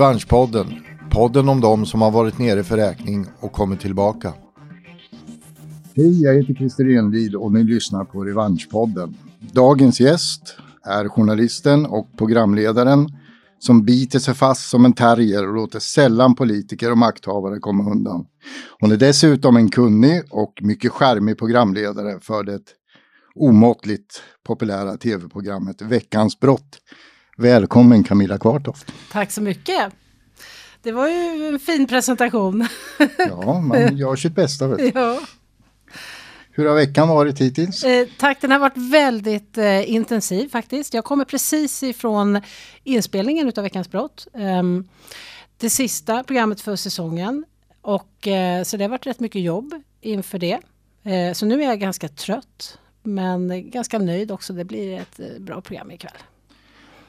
Revanschpodden. Podden om dem som har varit nere för räkning och kommit tillbaka. Hej, jag heter Christer Enlid och ni lyssnar på Revanschpodden. Dagens gäst är journalisten och programledaren som biter sig fast som en terrier och låter sällan politiker och makthavare komma undan. Hon är dessutom en kunnig och mycket skärmig programledare för det omåttligt populära tv-programmet Veckans brott. Välkommen Camilla Kvartoft. Tack så mycket. Det var ju en fin presentation. Ja, man gör sitt bästa. Vet ja. Hur har veckan varit hittills? Eh, tack, den har varit väldigt eh, intensiv faktiskt. Jag kommer precis ifrån inspelningen utav Veckans brott. Ehm, det sista programmet för säsongen. Och, eh, så det har varit rätt mycket jobb inför det. Eh, så nu är jag ganska trött. Men ganska nöjd också. Det blir ett eh, bra program ikväll.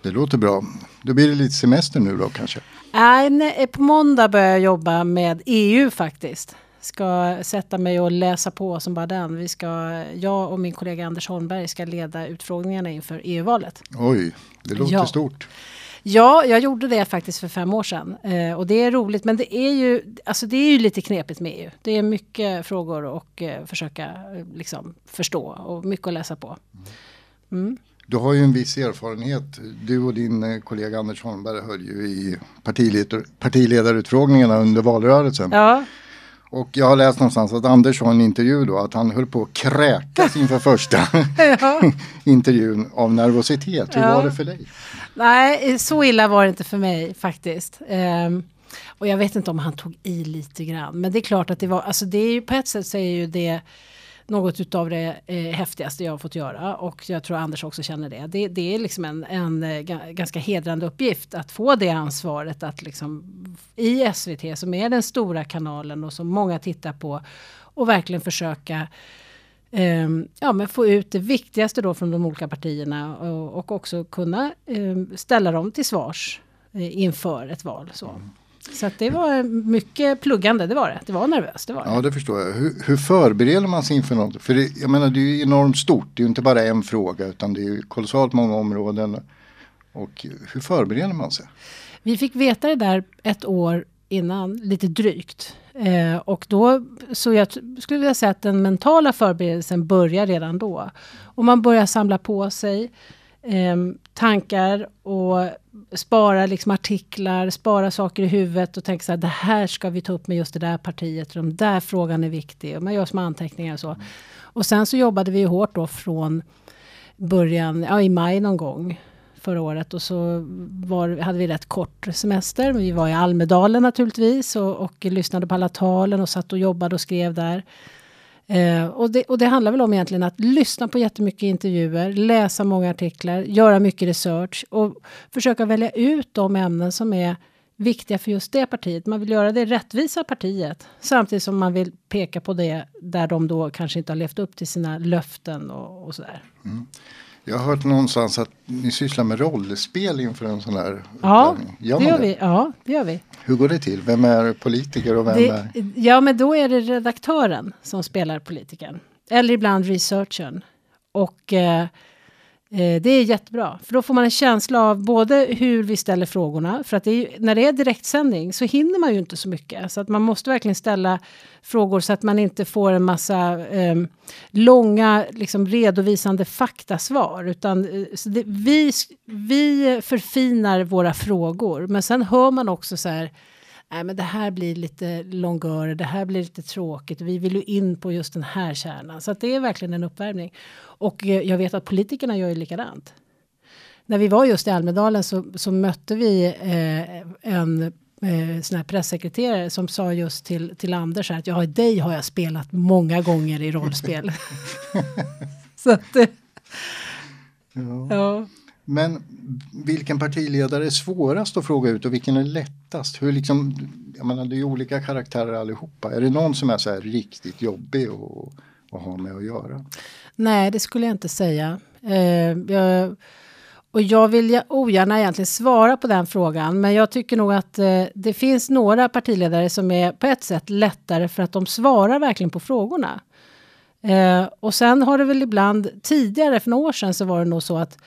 Det låter bra. Då blir det lite semester nu då kanske? Nej, nej, på måndag börjar jag jobba med EU faktiskt. Ska sätta mig och läsa på som bara den. Vi ska, jag och min kollega Anders Holmberg ska leda utfrågningarna inför EU-valet. Oj, det låter Ja. stort. Ja, jag gjorde det faktiskt för fem år sedan. Eh, och det är roligt, men det är ju, alltså det är ju lite knepigt med EU. Det är mycket frågor och eh, försöka eh, liksom, förstå och mycket att läsa på. Mm. Du har ju en viss erfarenhet. Du och din eh, kollega Anders Holmberg höll ju i partiledar, partiledarutfrågningarna under valrörelsen. Ja, Och jag har läst någonstans att Anders i en intervju då att han höll på att kräkas inför första ja. intervjun av nervositet. Hur Ja. var det för dig? Nej, så illa var det inte för mig faktiskt. Ehm, och jag vet inte om han tog i lite grann. Men det är klart att det var, alltså det är ju på ett sätt så är ju det något utav det eh, häftigaste jag har fått göra. Och jag tror Anders också känner det. Det, det är liksom en, en eh, ganska hedrande uppgift att få det ansvaret att liksom i SVT som är den stora kanalen och som många tittar på och verkligen försöka Um, ja, men få ut det viktigaste då från de olika partierna och, och också kunna um, ställa dem till svars uh, inför ett val. Så, mm så det var mycket pluggande, det var det. Det var nervöst, det var det. Ja, det förstår jag. Hur, hur förbereder man sig inför något? För det, jag menar, det är ju enormt stort. Det är ju inte bara en fråga utan det är ju kolossalt många områden. Och hur förbereder man sig? Vi fick veta det där ett år innan, lite drygt. Eh, och då, så jag skulle vilja säga att den mentala förberedelsen börjar redan då. Och man börjar samla på sig eh, tankar och spara liksom artiklar, spara saker i huvudet och tänka så här, det här ska vi ta upp med just det där partiet, den där frågan är viktig. Man gör små anteckningar och så. Och sen så jobbade vi hårt då från början, ja i maj någon gång förra året och så var, hade vi rätt kort semester. Vi var i Almedalen naturligtvis och, och lyssnade på alla talen och satt och jobbade och skrev där. Eh, och, det, och det handlar väl om egentligen att lyssna på jättemycket intervjuer, läsa många artiklar, göra mycket research och försöka välja ut de ämnen som är viktiga för just det partiet. Man vill göra det rättvisa partiet samtidigt som man vill peka på det där de då kanske inte har levt upp till sina löften och, och sådär. Mm. Jag har hört någonstans att ni sysslar med rollspel inför en sån här Ja. Gör det gör vi. Ja, det gör vi. Hur går det till? Vem är politiker och vem Det, är... ja, men då är det redaktören som spelar politikern. Eller ibland researchern. Och eh, eh, det är jättebra. För då får man en känsla av både hur vi ställer frågorna. För att det är, när det är direktsändning så hinner man ju inte så mycket. Så att man måste verkligen ställa frågor så att man inte får en massa eh, långa liksom, redovisande faktasvar. Utan eh, så det, vi, vi förfinar våra frågor. Men sen hör man också så här Nej, men det här blir lite longör, det här blir lite tråkigt. Vi vill ju in på just den här kärnan. Så att det är verkligen en uppvärmning. Och eh, jag vet att politikerna gör ju likadant. När vi var just i Almedalen så, så mötte vi eh, en eh, sån här pressekreterare som sa just till, till Anders här att ja, dig har jag spelat många gånger i rollspel. så att, eh, ja. Men vilken partiledare är svårast att fråga ut och vilken är lättast? Hur liksom, jag menar, det är ju olika karaktärer allihopa. Är det någon som är så här riktigt jobbig att, att ha med att göra? Nej, det skulle jag inte säga. Eh, jag, och jag vill ogärna egentligen svara på den frågan, men jag tycker nog att eh, det finns några partiledare som är på ett sätt lättare för att de svarar verkligen på frågorna. Eh, och sen har det väl ibland tidigare, för några år sedan, så var det nog så att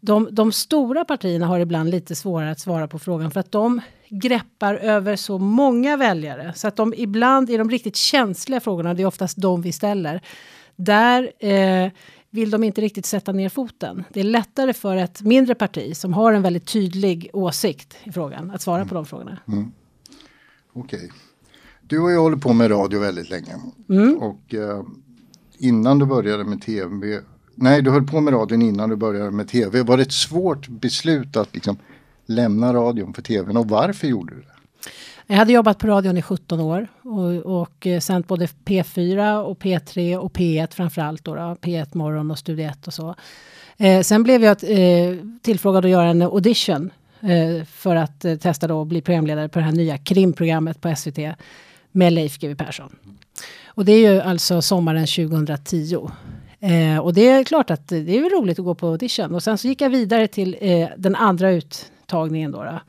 de, de stora partierna har ibland lite svårare att svara på frågan för att de greppar över så många väljare så att de ibland i de riktigt känsliga frågorna, det är oftast de vi ställer, där eh, vill de inte riktigt sätta ner foten. Det är lättare för ett mindre parti som har en väldigt tydlig åsikt i frågan att svara mm. på de frågorna. Mm. Okej. Okay. Du har ju hållit på med radio väldigt länge. Mm. Och eh, innan du började med tv, nej du höll på med radion innan du började med tv. Var det ett svårt beslut att liksom lämna radion för tvn och varför gjorde du det? Jag hade jobbat på radion i 17 år och, och eh, sänt både P4 och P3 och P1 framförallt då, då P1 Morgon och Studio 1 och så. Eh, sen blev jag eh, tillfrågad att göra en audition eh, för att eh, testa då att bli programledare på det här nya krimprogrammet på SVT med Leif GW Persson. Och det är ju alltså sommaren 2010. Eh, och det är klart att det är roligt att gå på audition. Och sen så gick jag vidare till eh, den andra uttagningen då. då.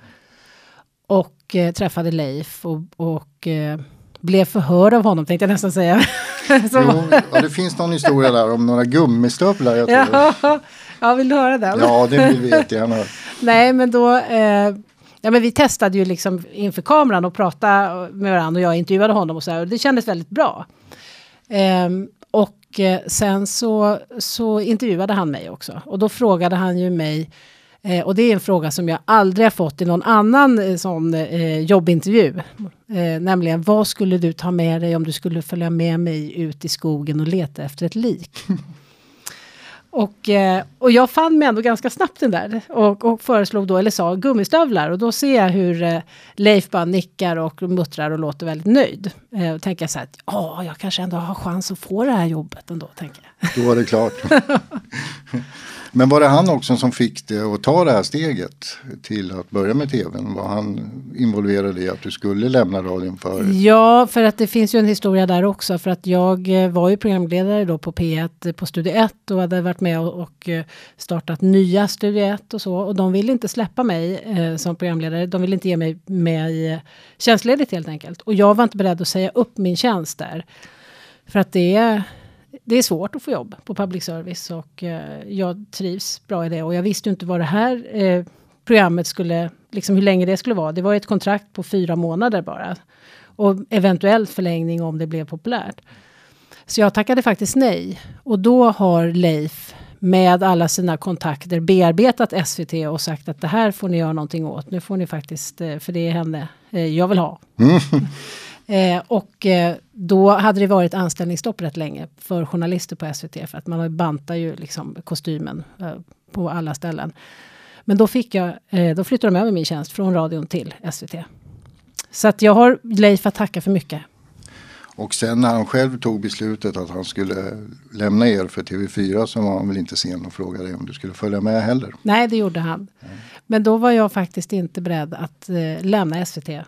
Och eh, träffade Leif och, och eh, blev förhörd av honom tänkte jag nästan säga. jo, ja, det finns någon historia där om några gummistövlar. Jag tror. Ja, ja, vill du höra den? Ja, det vill vi jättegärna höra. Nej, men då eh, Ja, men vi testade ju liksom inför kameran och prata med varandra och jag intervjuade honom och så här, och det kändes väldigt bra. Um, och eh, sen så, så intervjuade han mig också och då frågade han ju mig eh, och det är en fråga som jag aldrig har fått i någon annan eh, sån eh, jobbintervju. Eh, nämligen vad skulle du ta med dig om du skulle följa med mig ut i skogen och leta efter ett lik? Och, eh, och jag fann mig ändå ganska snabbt den där och, och föreslog då, eller sa gummistövlar och då ser jag hur eh, Leif bara nickar och muttrar och låter väldigt nöjd. Eh, och tänker så här att ja, jag kanske ändå har chans att få det här jobbet ändå, tänker jag. Då var det klart. Men var det han också som fick dig att ta det här steget till att börja med tvn? Var han involverad i att du skulle lämna radion för? Ja, för att det finns ju en historia där också. För att jag var ju programledare då på P1 eh, på Studio 1 och hade varit med och, och eh, startat nya Studio 1 och så. Och de ville inte släppa mig eh, som programledare. De ville inte ge mig med i eh, tjänstledigt helt enkelt. Och jag var inte beredd att säga upp min tjänst där. För att det är det är svårt att få jobb på public service och eh, jag trivs bra i det. Och jag visste inte vad det här eh, programmet skulle, liksom hur länge det skulle vara. Det var ett kontrakt på fyra månader bara. Och eventuellt förlängning om det blev populärt. Så jag tackade faktiskt nej. Och då har Leif med alla sina kontakter bearbetat SVT och sagt att det här får ni göra någonting åt. Nu får ni faktiskt, eh, för det är henne eh, jag vill ha. Mm. Eh, och då hade det varit anställningsstopp rätt länge för journalister på SVT för att man bantar ju liksom kostymen på alla ställen. Men då fick jag, då flyttade de över min tjänst från radion till SVT. Så att jag har Leif att tacka för mycket. Och sen när han själv tog beslutet att han skulle lämna er för TV4 så var han väl inte sen och frågade dig om du skulle följa med heller. Nej, det gjorde han. Mm. Men då var jag faktiskt inte beredd att eh, lämna SVT eh,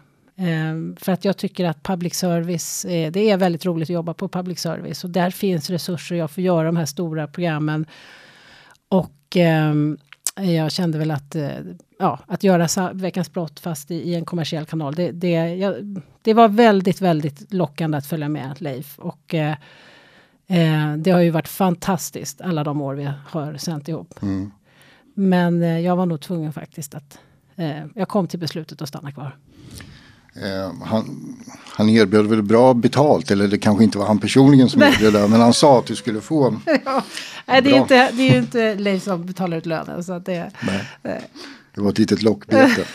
för att jag tycker att public service, eh, det är väldigt roligt att jobba på public service och där finns resurser jag får göra de här stora programmen. Och ehm, jag kände väl att, uh, ja, att göra Veckans brott fast i, i en kommersiell kanal, det, det, jag, det, var väldigt, väldigt lockande att följa med Leif. Och uh, uh, det har ju varit fantastiskt alla de år vi har sänt ihop. Mm. Men jag var nog tvungen faktiskt att, jag kom till beslutet att stanna kvar. Eh, han, han erbjöd väl bra betalt, eller det kanske inte var han personligen som erbjöd det, men han sa att du skulle få. ja. Nej, det, är inte, det är ju inte Leif som betalar ut lönen. Så det, Nej. det var ett litet lockbete.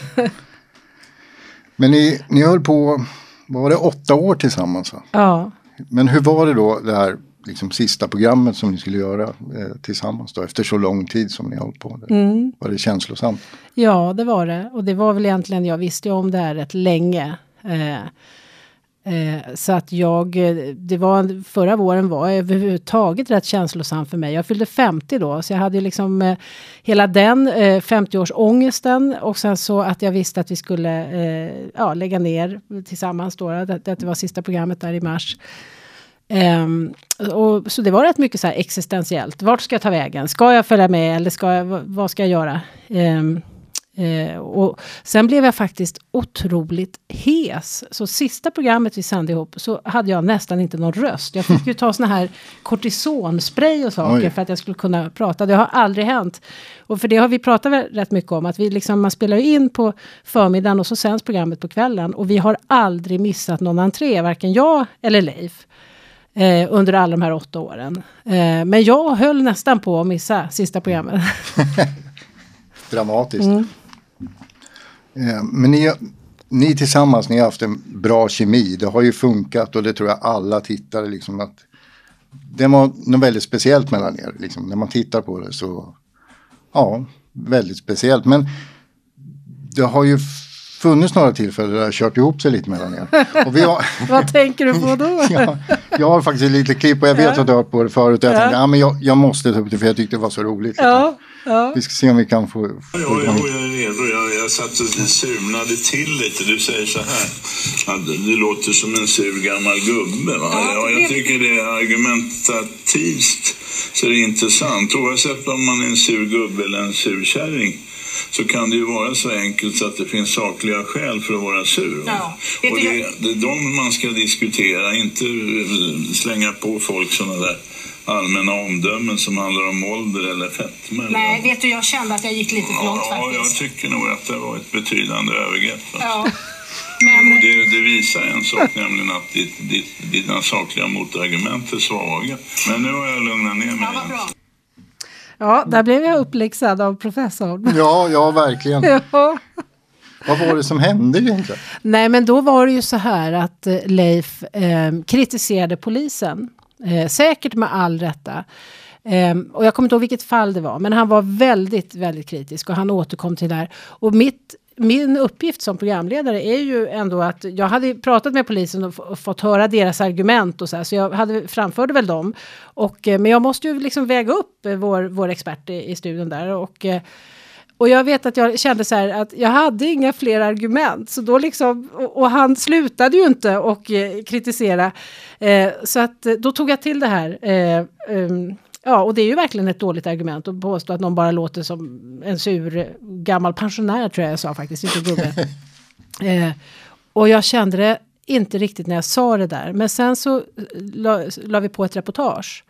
men ni, ni höll på, vad var det, åtta år tillsammans? Va? Ja. Men hur var det då, det här liksom, sista programmet som ni skulle göra eh, tillsammans då, efter så lång tid som ni har hållit på? Mm. Var det känslosamt? Ja, det var det. Och det var väl egentligen, jag visste ju om det här rätt länge. Eh, eh, så att jag, det var, förra våren var överhuvudtaget rätt känslosam för mig. Jag fyllde 50 då, så jag hade ju liksom eh, hela den eh, 50-årsångesten och sen så att jag visste att vi skulle eh, ja, lägga ner tillsammans då, att, att det var sista programmet där i mars. Um, och, så det var rätt mycket så existentiellt. Vart ska jag ta vägen? Ska jag följa med eller ska jag, vad ska jag göra? Um, Eh, och sen blev jag faktiskt otroligt hes. Så sista programmet vi sände ihop så hade jag nästan inte någon röst. Jag fick ju ta såna här kortisonspray och saker Oj. för att jag skulle kunna prata. Det har aldrig hänt. Och för det har vi pratat rätt mycket om. Att vi liksom, man spelar in på förmiddagen och så sänds programmet på kvällen. Och vi har aldrig missat någon entré, varken jag eller Leif. Eh, under alla de här åtta åren. Eh, men jag höll nästan på att missa sista programmet. Dramatiskt. Mm. Eh, Men ni, ni tillsammans, ni har haft en bra kemi. Det har ju funkat och det tror jag alla tittare liksom att det var något väldigt speciellt mellan er. Liksom. När man tittar på det så, ja, väldigt speciellt. Men det har ju funnits några tillfällen där det har kört ihop sig lite mellan er. Och vi har, Vad tänker du på då? ja, jag har faktiskt lite klipp och jag vet Ja. att du har hört på det förut. Och jag Ja. tänkte, ja, men jag, jag måste ta upp det för jag tyckte det var så roligt. Ja, ja. Vi ska se om vi kan få, få Ja, jo, igång. jag är redo. Jag, jag satt och surnade till lite. Du säger så här. Att du låter som en sur gammal gubbe. Va? Ja, jag tycker det är argumentativt så det är intressant. Oavsett om man är en sur gubbe eller en sur kärring så kan det ju vara så enkelt så att det finns sakliga skäl för att vara sur. Ja, Och det, det är de man ska diskutera, inte eh, slänga på folk sådana där allmänna omdömen som handlar om ålder eller fetma. Nej, vet du, jag kände att jag gick lite för långt Ja, jag faktiskt. tycker nog att det var ett betydande övergrepp. va. Ja. Men det, det visar en sak, nämligen att ditt, ditt, dina sakliga motargument är svaga. Men nu har jag lugnat ner mig. ja. Ja, där blev jag uppläxad av professorn. Ja, ja, verkligen. Ja. Vad var det som hände egentligen? Nej, men då var det ju så här att eh, Leif eh, kritiserade polisen. Eh, säkert med all rätta. Eh, och jag kommer inte ihåg vilket fall det var, men han var väldigt, väldigt kritisk och han återkom till det här. Och mitt, min uppgift som programledare är ju ändå att jag hade pratat med polisen och, och fått höra deras argument och så här, så jag hade, framförde väl dem. Och, eh, men jag måste ju liksom väga upp eh, vår, vår expert i, i studion där och eh, och jag vet att jag kände så här att jag hade inga fler argument. Så då liksom, och, och han slutade ju inte och eh, kritisera. Eh, så att då tog jag till det här. Eh, ehm, ja, och det är ju verkligen ett dåligt argument att påstå att någon bara låter som en sur gammal pensionär tror jag jag sa faktiskt, inte gubbe. eh, och jag kände det inte riktigt när jag sa det där. Men sen så eh, la, la vi på ett reportage.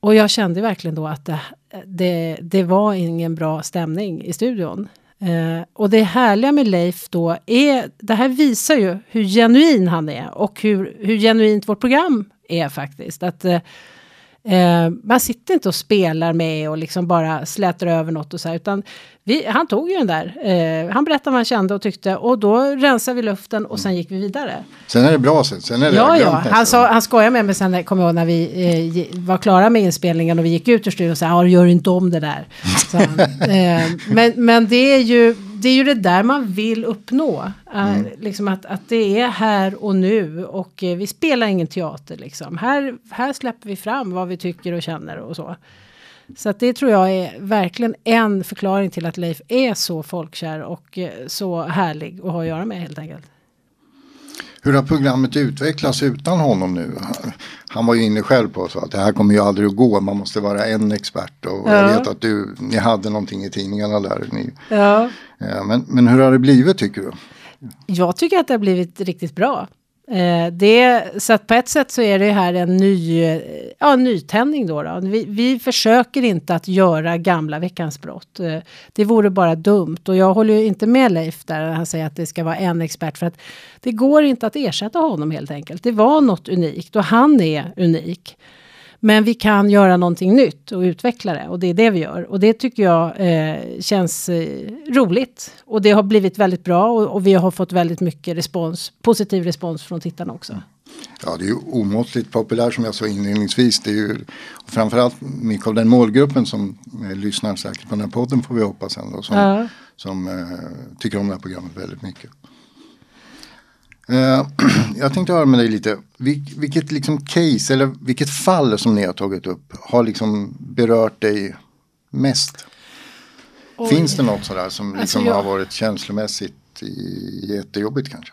Och jag kände verkligen då att det, det, det var ingen bra stämning i studion. Eh, och det härliga med Leif då är, det här visar ju hur genuin han är och hur, hur genuint vårt program är faktiskt. Att eh, eh, man sitter inte och spelar med och liksom bara slätar över något och så här, utan vi, han tog ju den där. Eh, han berättade vad han kände och tyckte och då rensade vi luften och sen gick vi vidare. Sen är det bra sen. Sen är det Ja, ja. Han, sa, han skojade med mig sen, kommer jag ihåg, när vi eh, var klara med inspelningen och vi gick ut ur studion och sa, ja, gör inte om det där. han. eh, men, men det är ju det är ju det där man vill uppnå. Eh, liksom att, att det är här och nu och eh, vi spelar ingen teater liksom. Här, här släpper vi fram vad vi tycker och känner och så. Så att det tror jag är verkligen en förklaring till att Leif är så folkkär och eh, så härlig att ha att göra med helt enkelt. Hur har programmet utvecklats utan honom nu? Han- var ju inne själv på så att det här kommer ju aldrig att gå. Man måste vara en expert. Och Ja. jag vet att du, ni hade någonting i tidningarna där. Ni, Ja. eh, men, men hur har det blivit tycker du? Jag tycker att det har blivit riktigt bra. Eh, det, så att på ett sätt så är det här en ny, eh, ja, nytändning då. då. Vi, vi försöker inte att göra gamla Veckans brott. Eh, det vore bara dumt. Och jag håller ju inte med Leif där han säger att det ska vara en expert. För att det går inte att ersätta honom helt enkelt. Det var något unikt och han är unik. Men vi kan göra någonting nytt och utveckla det. Och det är det vi gör. Och det tycker jag eh, känns eh, roligt. Och det har blivit väldigt bra. Och, och vi har fått väldigt mycket respons, positiv respons från tittarna också. Ja, det är ju omåttligt populärt som jag sa inledningsvis. Det är ju framförallt mycket av den målgruppen som eh, lyssnar säkert på den här podden får vi hoppas ändå. Som, Ja. som eh, tycker om det här programmet väldigt mycket. Eh, jag tänkte höra med dig lite. Vil, vilket liksom case eller vilket fall som ni har tagit upp har liksom berört dig mest? Finns det något sådär som Alltså, liksom jag- har varit känslomässigt jättejobbigt kanske?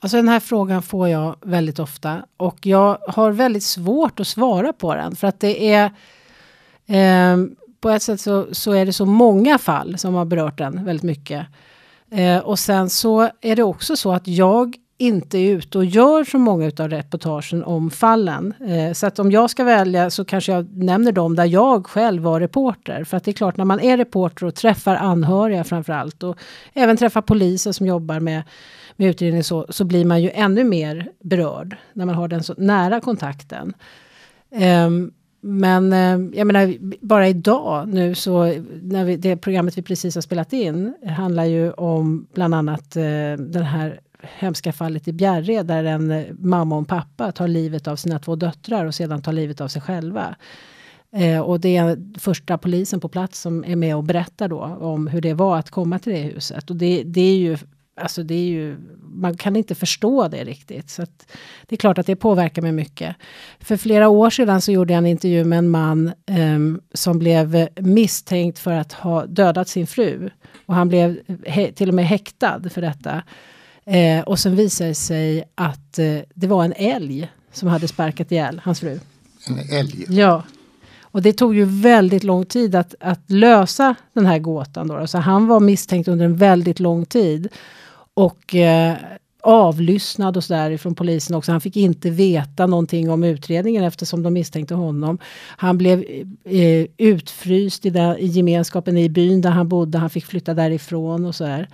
Alltså den här frågan får jag väldigt ofta. Och jag har väldigt svårt att svara på den. För att det är... ehm, på ett sätt så, så är det så många fall som har berört den väldigt mycket. Eh, och sen så är det också så att jag inte är ute och gör så många av reportagen om fallen. Eh, så att om jag ska välja så kanske jag nämner dem där jag själv var reporter. För att det är klart när man är reporter och träffar anhöriga framför allt och även träffar poliser som jobbar med, med utredning så, så blir man ju ännu mer berörd när man har den så nära kontakten. Um, men eh, jag menar, bara idag nu så, när vi, det programmet vi precis har spelat in handlar ju om bland annat eh, den här hemska fallet i Bjärred där en eh, mamma och en pappa tar livet av sina två döttrar och sedan tar livet av sig själva. Eh, och det är första polisen på plats som är med och berättar då om hur det var att komma till det huset. Och det, det är ju Alltså det är ju, man kan inte förstå det riktigt. Så det är klart att det påverkar mig mycket. För flera år sedan så gjorde jag en intervju med en man um, som blev misstänkt för att ha dödat sin fru. Och han blev till och med häktad för detta. Eh, och sen visade det sig att eh, det var en älg som hade sparkat ihjäl hans fru. En älg? Ja. Och det tog ju väldigt lång tid att, att lösa den här gåtan. Då. Så han var misstänkt under en väldigt lång tid. Och eh, avlyssnad och sådär från polisen också. Han fick inte veta någonting om utredningen eftersom de misstänkte honom. Han blev eh, eh utfryst i, där, i gemenskapen i byn där han bodde. Han fick flytta därifrån och sådär.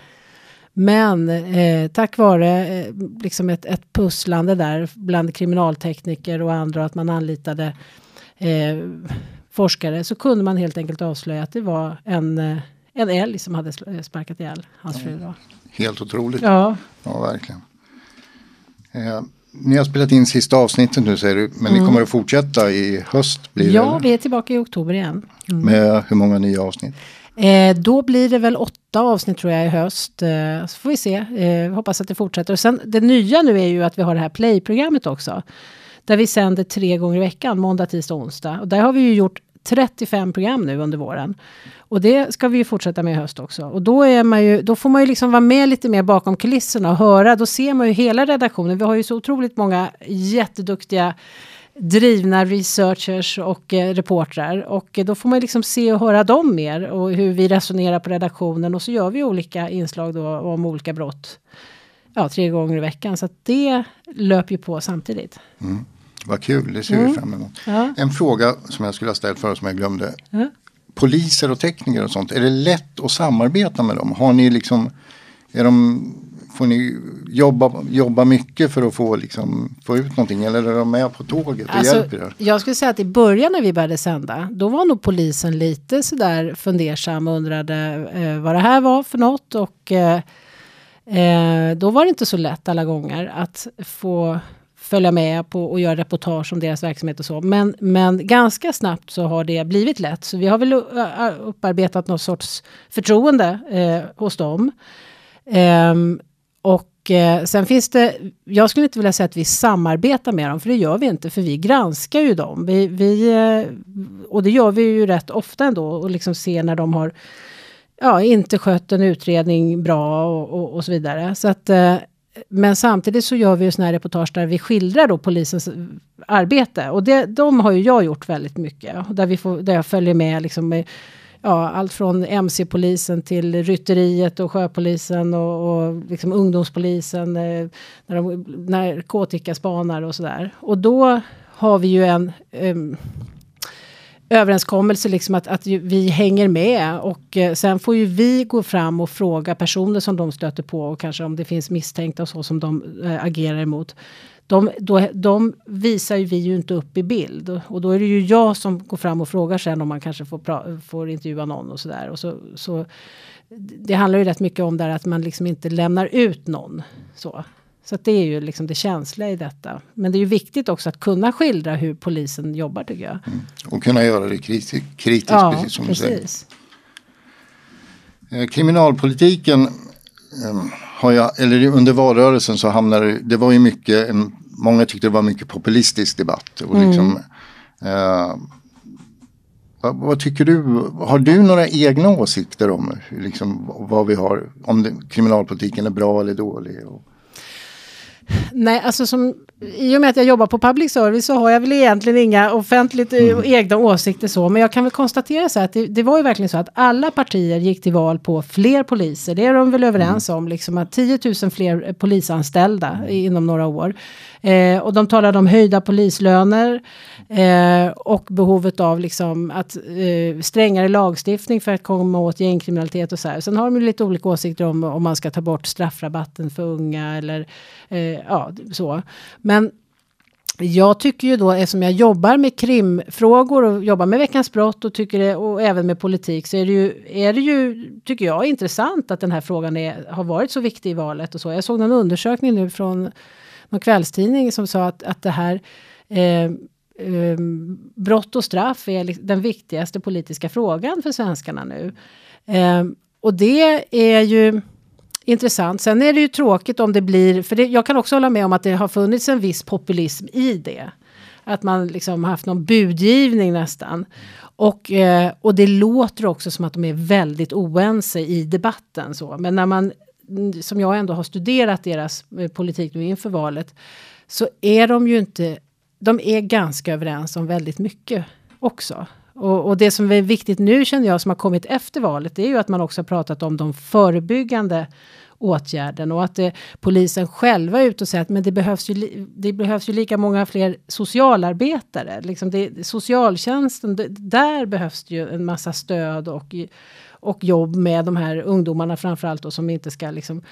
Men eh, tack vare eh, liksom ett, ett pusslande där bland kriminaltekniker och andra att man anlitade eh, forskare så kunde man helt enkelt avslöja att det var en, eh, en älg som hade sparkat ihjäl hans fru. Då. Helt otroligt. Ja, ja verkligen. Eh, ni har spelat in sista avsnittet nu säger du, men mm. ni kommer att fortsätta i höst? Blir ja, det, vi är tillbaka i oktober igen. Mm. Med hur många nya avsnitt? Eh, då blir det väl åtta avsnitt tror jag i höst. Eh, så får vi se. Eh, hoppas att det fortsätter. Och sen det nya nu är ju att vi har det här play-programmet också. Där vi sänder tre gånger i veckan, måndag, tisdag, onsdag. Och där har vi ju gjort 35 program nu under våren. Och det ska vi ju fortsätta med i höst också. Och då, är man ju, då får man ju liksom vara med lite mer bakom kulisserna och höra. Då ser man ju hela redaktionen. Vi har ju så otroligt många jätteduktiga drivna researchers och eh, reportrar. Och eh, då får man liksom se och höra dem mer och hur vi resonerar på redaktionen. Och så gör vi olika inslag då om olika brott. Ja, tre gånger i veckan. Så att det löper ju på samtidigt. Mm. Vad kul, det ser mm. vi fram emot. Ja. En fråga som jag skulle ha ställt förut som jag glömde. Ja. Poliser och tekniker och sånt, är det lätt att samarbeta med dem? Har ni liksom, är de får ni jobba, jobba mycket för att få, liksom, få ut någonting eller är de med på tåget och alltså, hjälper er? Jag skulle säga att i början när vi började sända då var nog polisen lite sådär fundersam och undrade eh, vad det här var för något och eh, eh, då var det inte så lätt alla gånger att få följa med på och göra reportage om deras verksamhet och så. Men, men ganska snabbt så har det blivit lätt. Så vi har väl upparbetat någon sorts förtroende eh, hos dem. Um, och eh, sen finns det, jag skulle inte vilja säga att vi samarbetar med dem, för det gör vi inte, för vi granskar ju dem. Vi, vi, eh, och det gör vi ju rätt ofta ändå, och liksom ser när de har ja, inte skött en utredning bra och, och, och så vidare. Så att, eh, men samtidigt så gör vi ju sådana här reportage där vi skildrar då polisens eh, arbete. Och det, de har ju jag gjort väldigt mycket. Där, vi får, där jag följer med liksom med ja, allt från MC-polisen till rytteriet och sjöpolisen och, och liksom ungdomspolisen, eh, när de narkotikaspanar och sådär. Och då har vi ju en um, överenskommelse liksom att, att vi hänger med och eh, sen får ju vi gå fram och fråga personer som de stöter på och kanske om det finns misstänkta och så som de eh, agerar emot de, då, de visar ju vi ju inte upp i bild. Och då är det ju jag som går fram och frågar sen om man kanske får, får intervjua någon och sådär. Och så, så, det handlar ju rätt mycket om där att man liksom inte lämnar ut någon. Så. Så det är ju liksom det känsliga i detta. Men det är ju viktigt också att kunna skildra hur polisen jobbar tycker jag. Mm. Och kunna göra det kritiskt, kritiskt ja, precis som precis. du säger. Eh, kriminalpolitiken eh, har jag, eller under valrörelsen så hamnade det var ju mycket, många tyckte det var mycket populistisk debatt. Och mm. liksom, eh, vad, vad, tycker du, har du några egna åsikter om liksom, vad vi har, om det, kriminalpolitiken är bra eller dålig? Och... Nej, alltså som, i och med att jag jobbar på public service så har jag väl egentligen inga offentligt eh, Mm. egna åsikter så. Men jag kan väl konstatera så att det, det var ju verkligen så att alla partier gick till val på fler poliser. Det är de väl överens Mm. om, liksom att 10 000 fler eh, polisanställda inom några år. Eh, och de talade om höjda polislöner eh, och behovet av liksom att eh, strängare lagstiftning för att komma åt gängkriminalitet och så här. Sen har de ju lite olika åsikter om om man ska ta bort straffrabatten för unga eller eh, ja, så. Men jag tycker ju då, eftersom jag jobbar med krimfrågor och jobbar med Veckans brott och, tycker det, och även med politik så är det, ju, är det ju, tycker jag, intressant att den här frågan är, har varit så viktig i valet och så. Jag såg någon undersökning nu från någon kvällstidning som sa att, att det här eh, eh, brott och straff är liksom den viktigaste politiska frågan för svenskarna nu. Eh, och det är ju intressant. Sen är det ju tråkigt om det blir, för det, jag kan också hålla med om att det har funnits en viss populism i det. Att man liksom haft någon budgivning nästan. Och, eh, och det låter också som att de är väldigt oense i debatten. Så. Men när man, som jag ändå har studerat deras eh, politik nu inför valet, så är de ju inte, de är ganska överens om väldigt mycket också. Och, och det som är viktigt nu känner jag som har kommit efter valet, det är ju att man också har pratat om de förebyggande åtgärden och att det, polisen själva är ute och säger att men det behövs ju, det behövs ju lika många fler socialarbetare. Liksom det, socialtjänsten, det, där behövs det ju en massa stöd och, och jobb med de här ungdomarna framförallt och som inte ska liksom,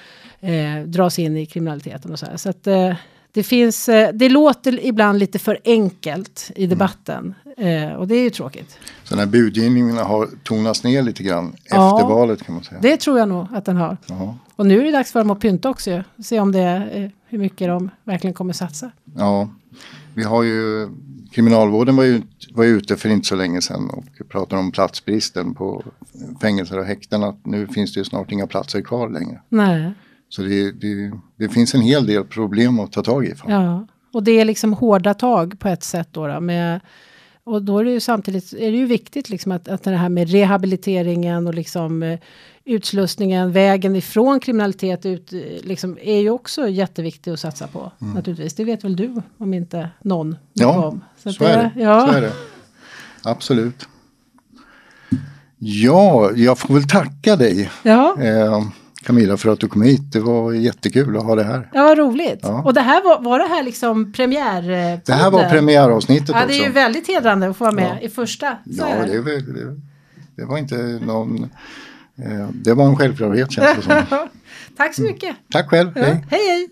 eh, dras in i kriminaliteten och så här. Så att, eh, det, finns, eh, det låter ibland lite för enkelt i debatten eh, och det är ju tråkigt. Så den här budgivningen har tonats ner lite grann Ja. efter valet kan man säga. Det tror jag nog att den har. Ja. Och nu är det dags för dem att pynta också. Se om det eh, hur mycket de verkligen kommer satsa. ja, vi har ju Kriminalvården var ju, var ute för inte så länge sedan och pratade om platsbristen på fängelser och häkten. Att nu finns det ju snart inga platser kvar längre. Nej. Så det, det, det finns en hel del problem att ta tag i. Ja. Och det är liksom hårda tag på ett sätt då. då med, och då är det ju samtidigt är det ju viktigt liksom att, att det här med rehabiliteringen och liksom eh, utslussningen, vägen ifrån kriminalitet ut, eh, liksom, är ju också jätteviktigt att satsa på. Naturligtvis, det vet väl du om inte någon. Mm. Ja, om. att så, är det. Ja. så är det. Absolut. Ja, jag får väl tacka dig Ja. eh, Camilla för att du kom hit. Det var jättekul att ha det här. Ja, vad roligt. Ja. Och det här var, var det här liksom premiär? Det här var premiäravsnittet Ja, det också. är ju väldigt hedrande att få vara med Ja. i första. Ja, det, var- det, det var inte någon... Eh, det var en självklarhet känns det som. Tack så mycket. Tack själv. Ja. Hej. hej. hej.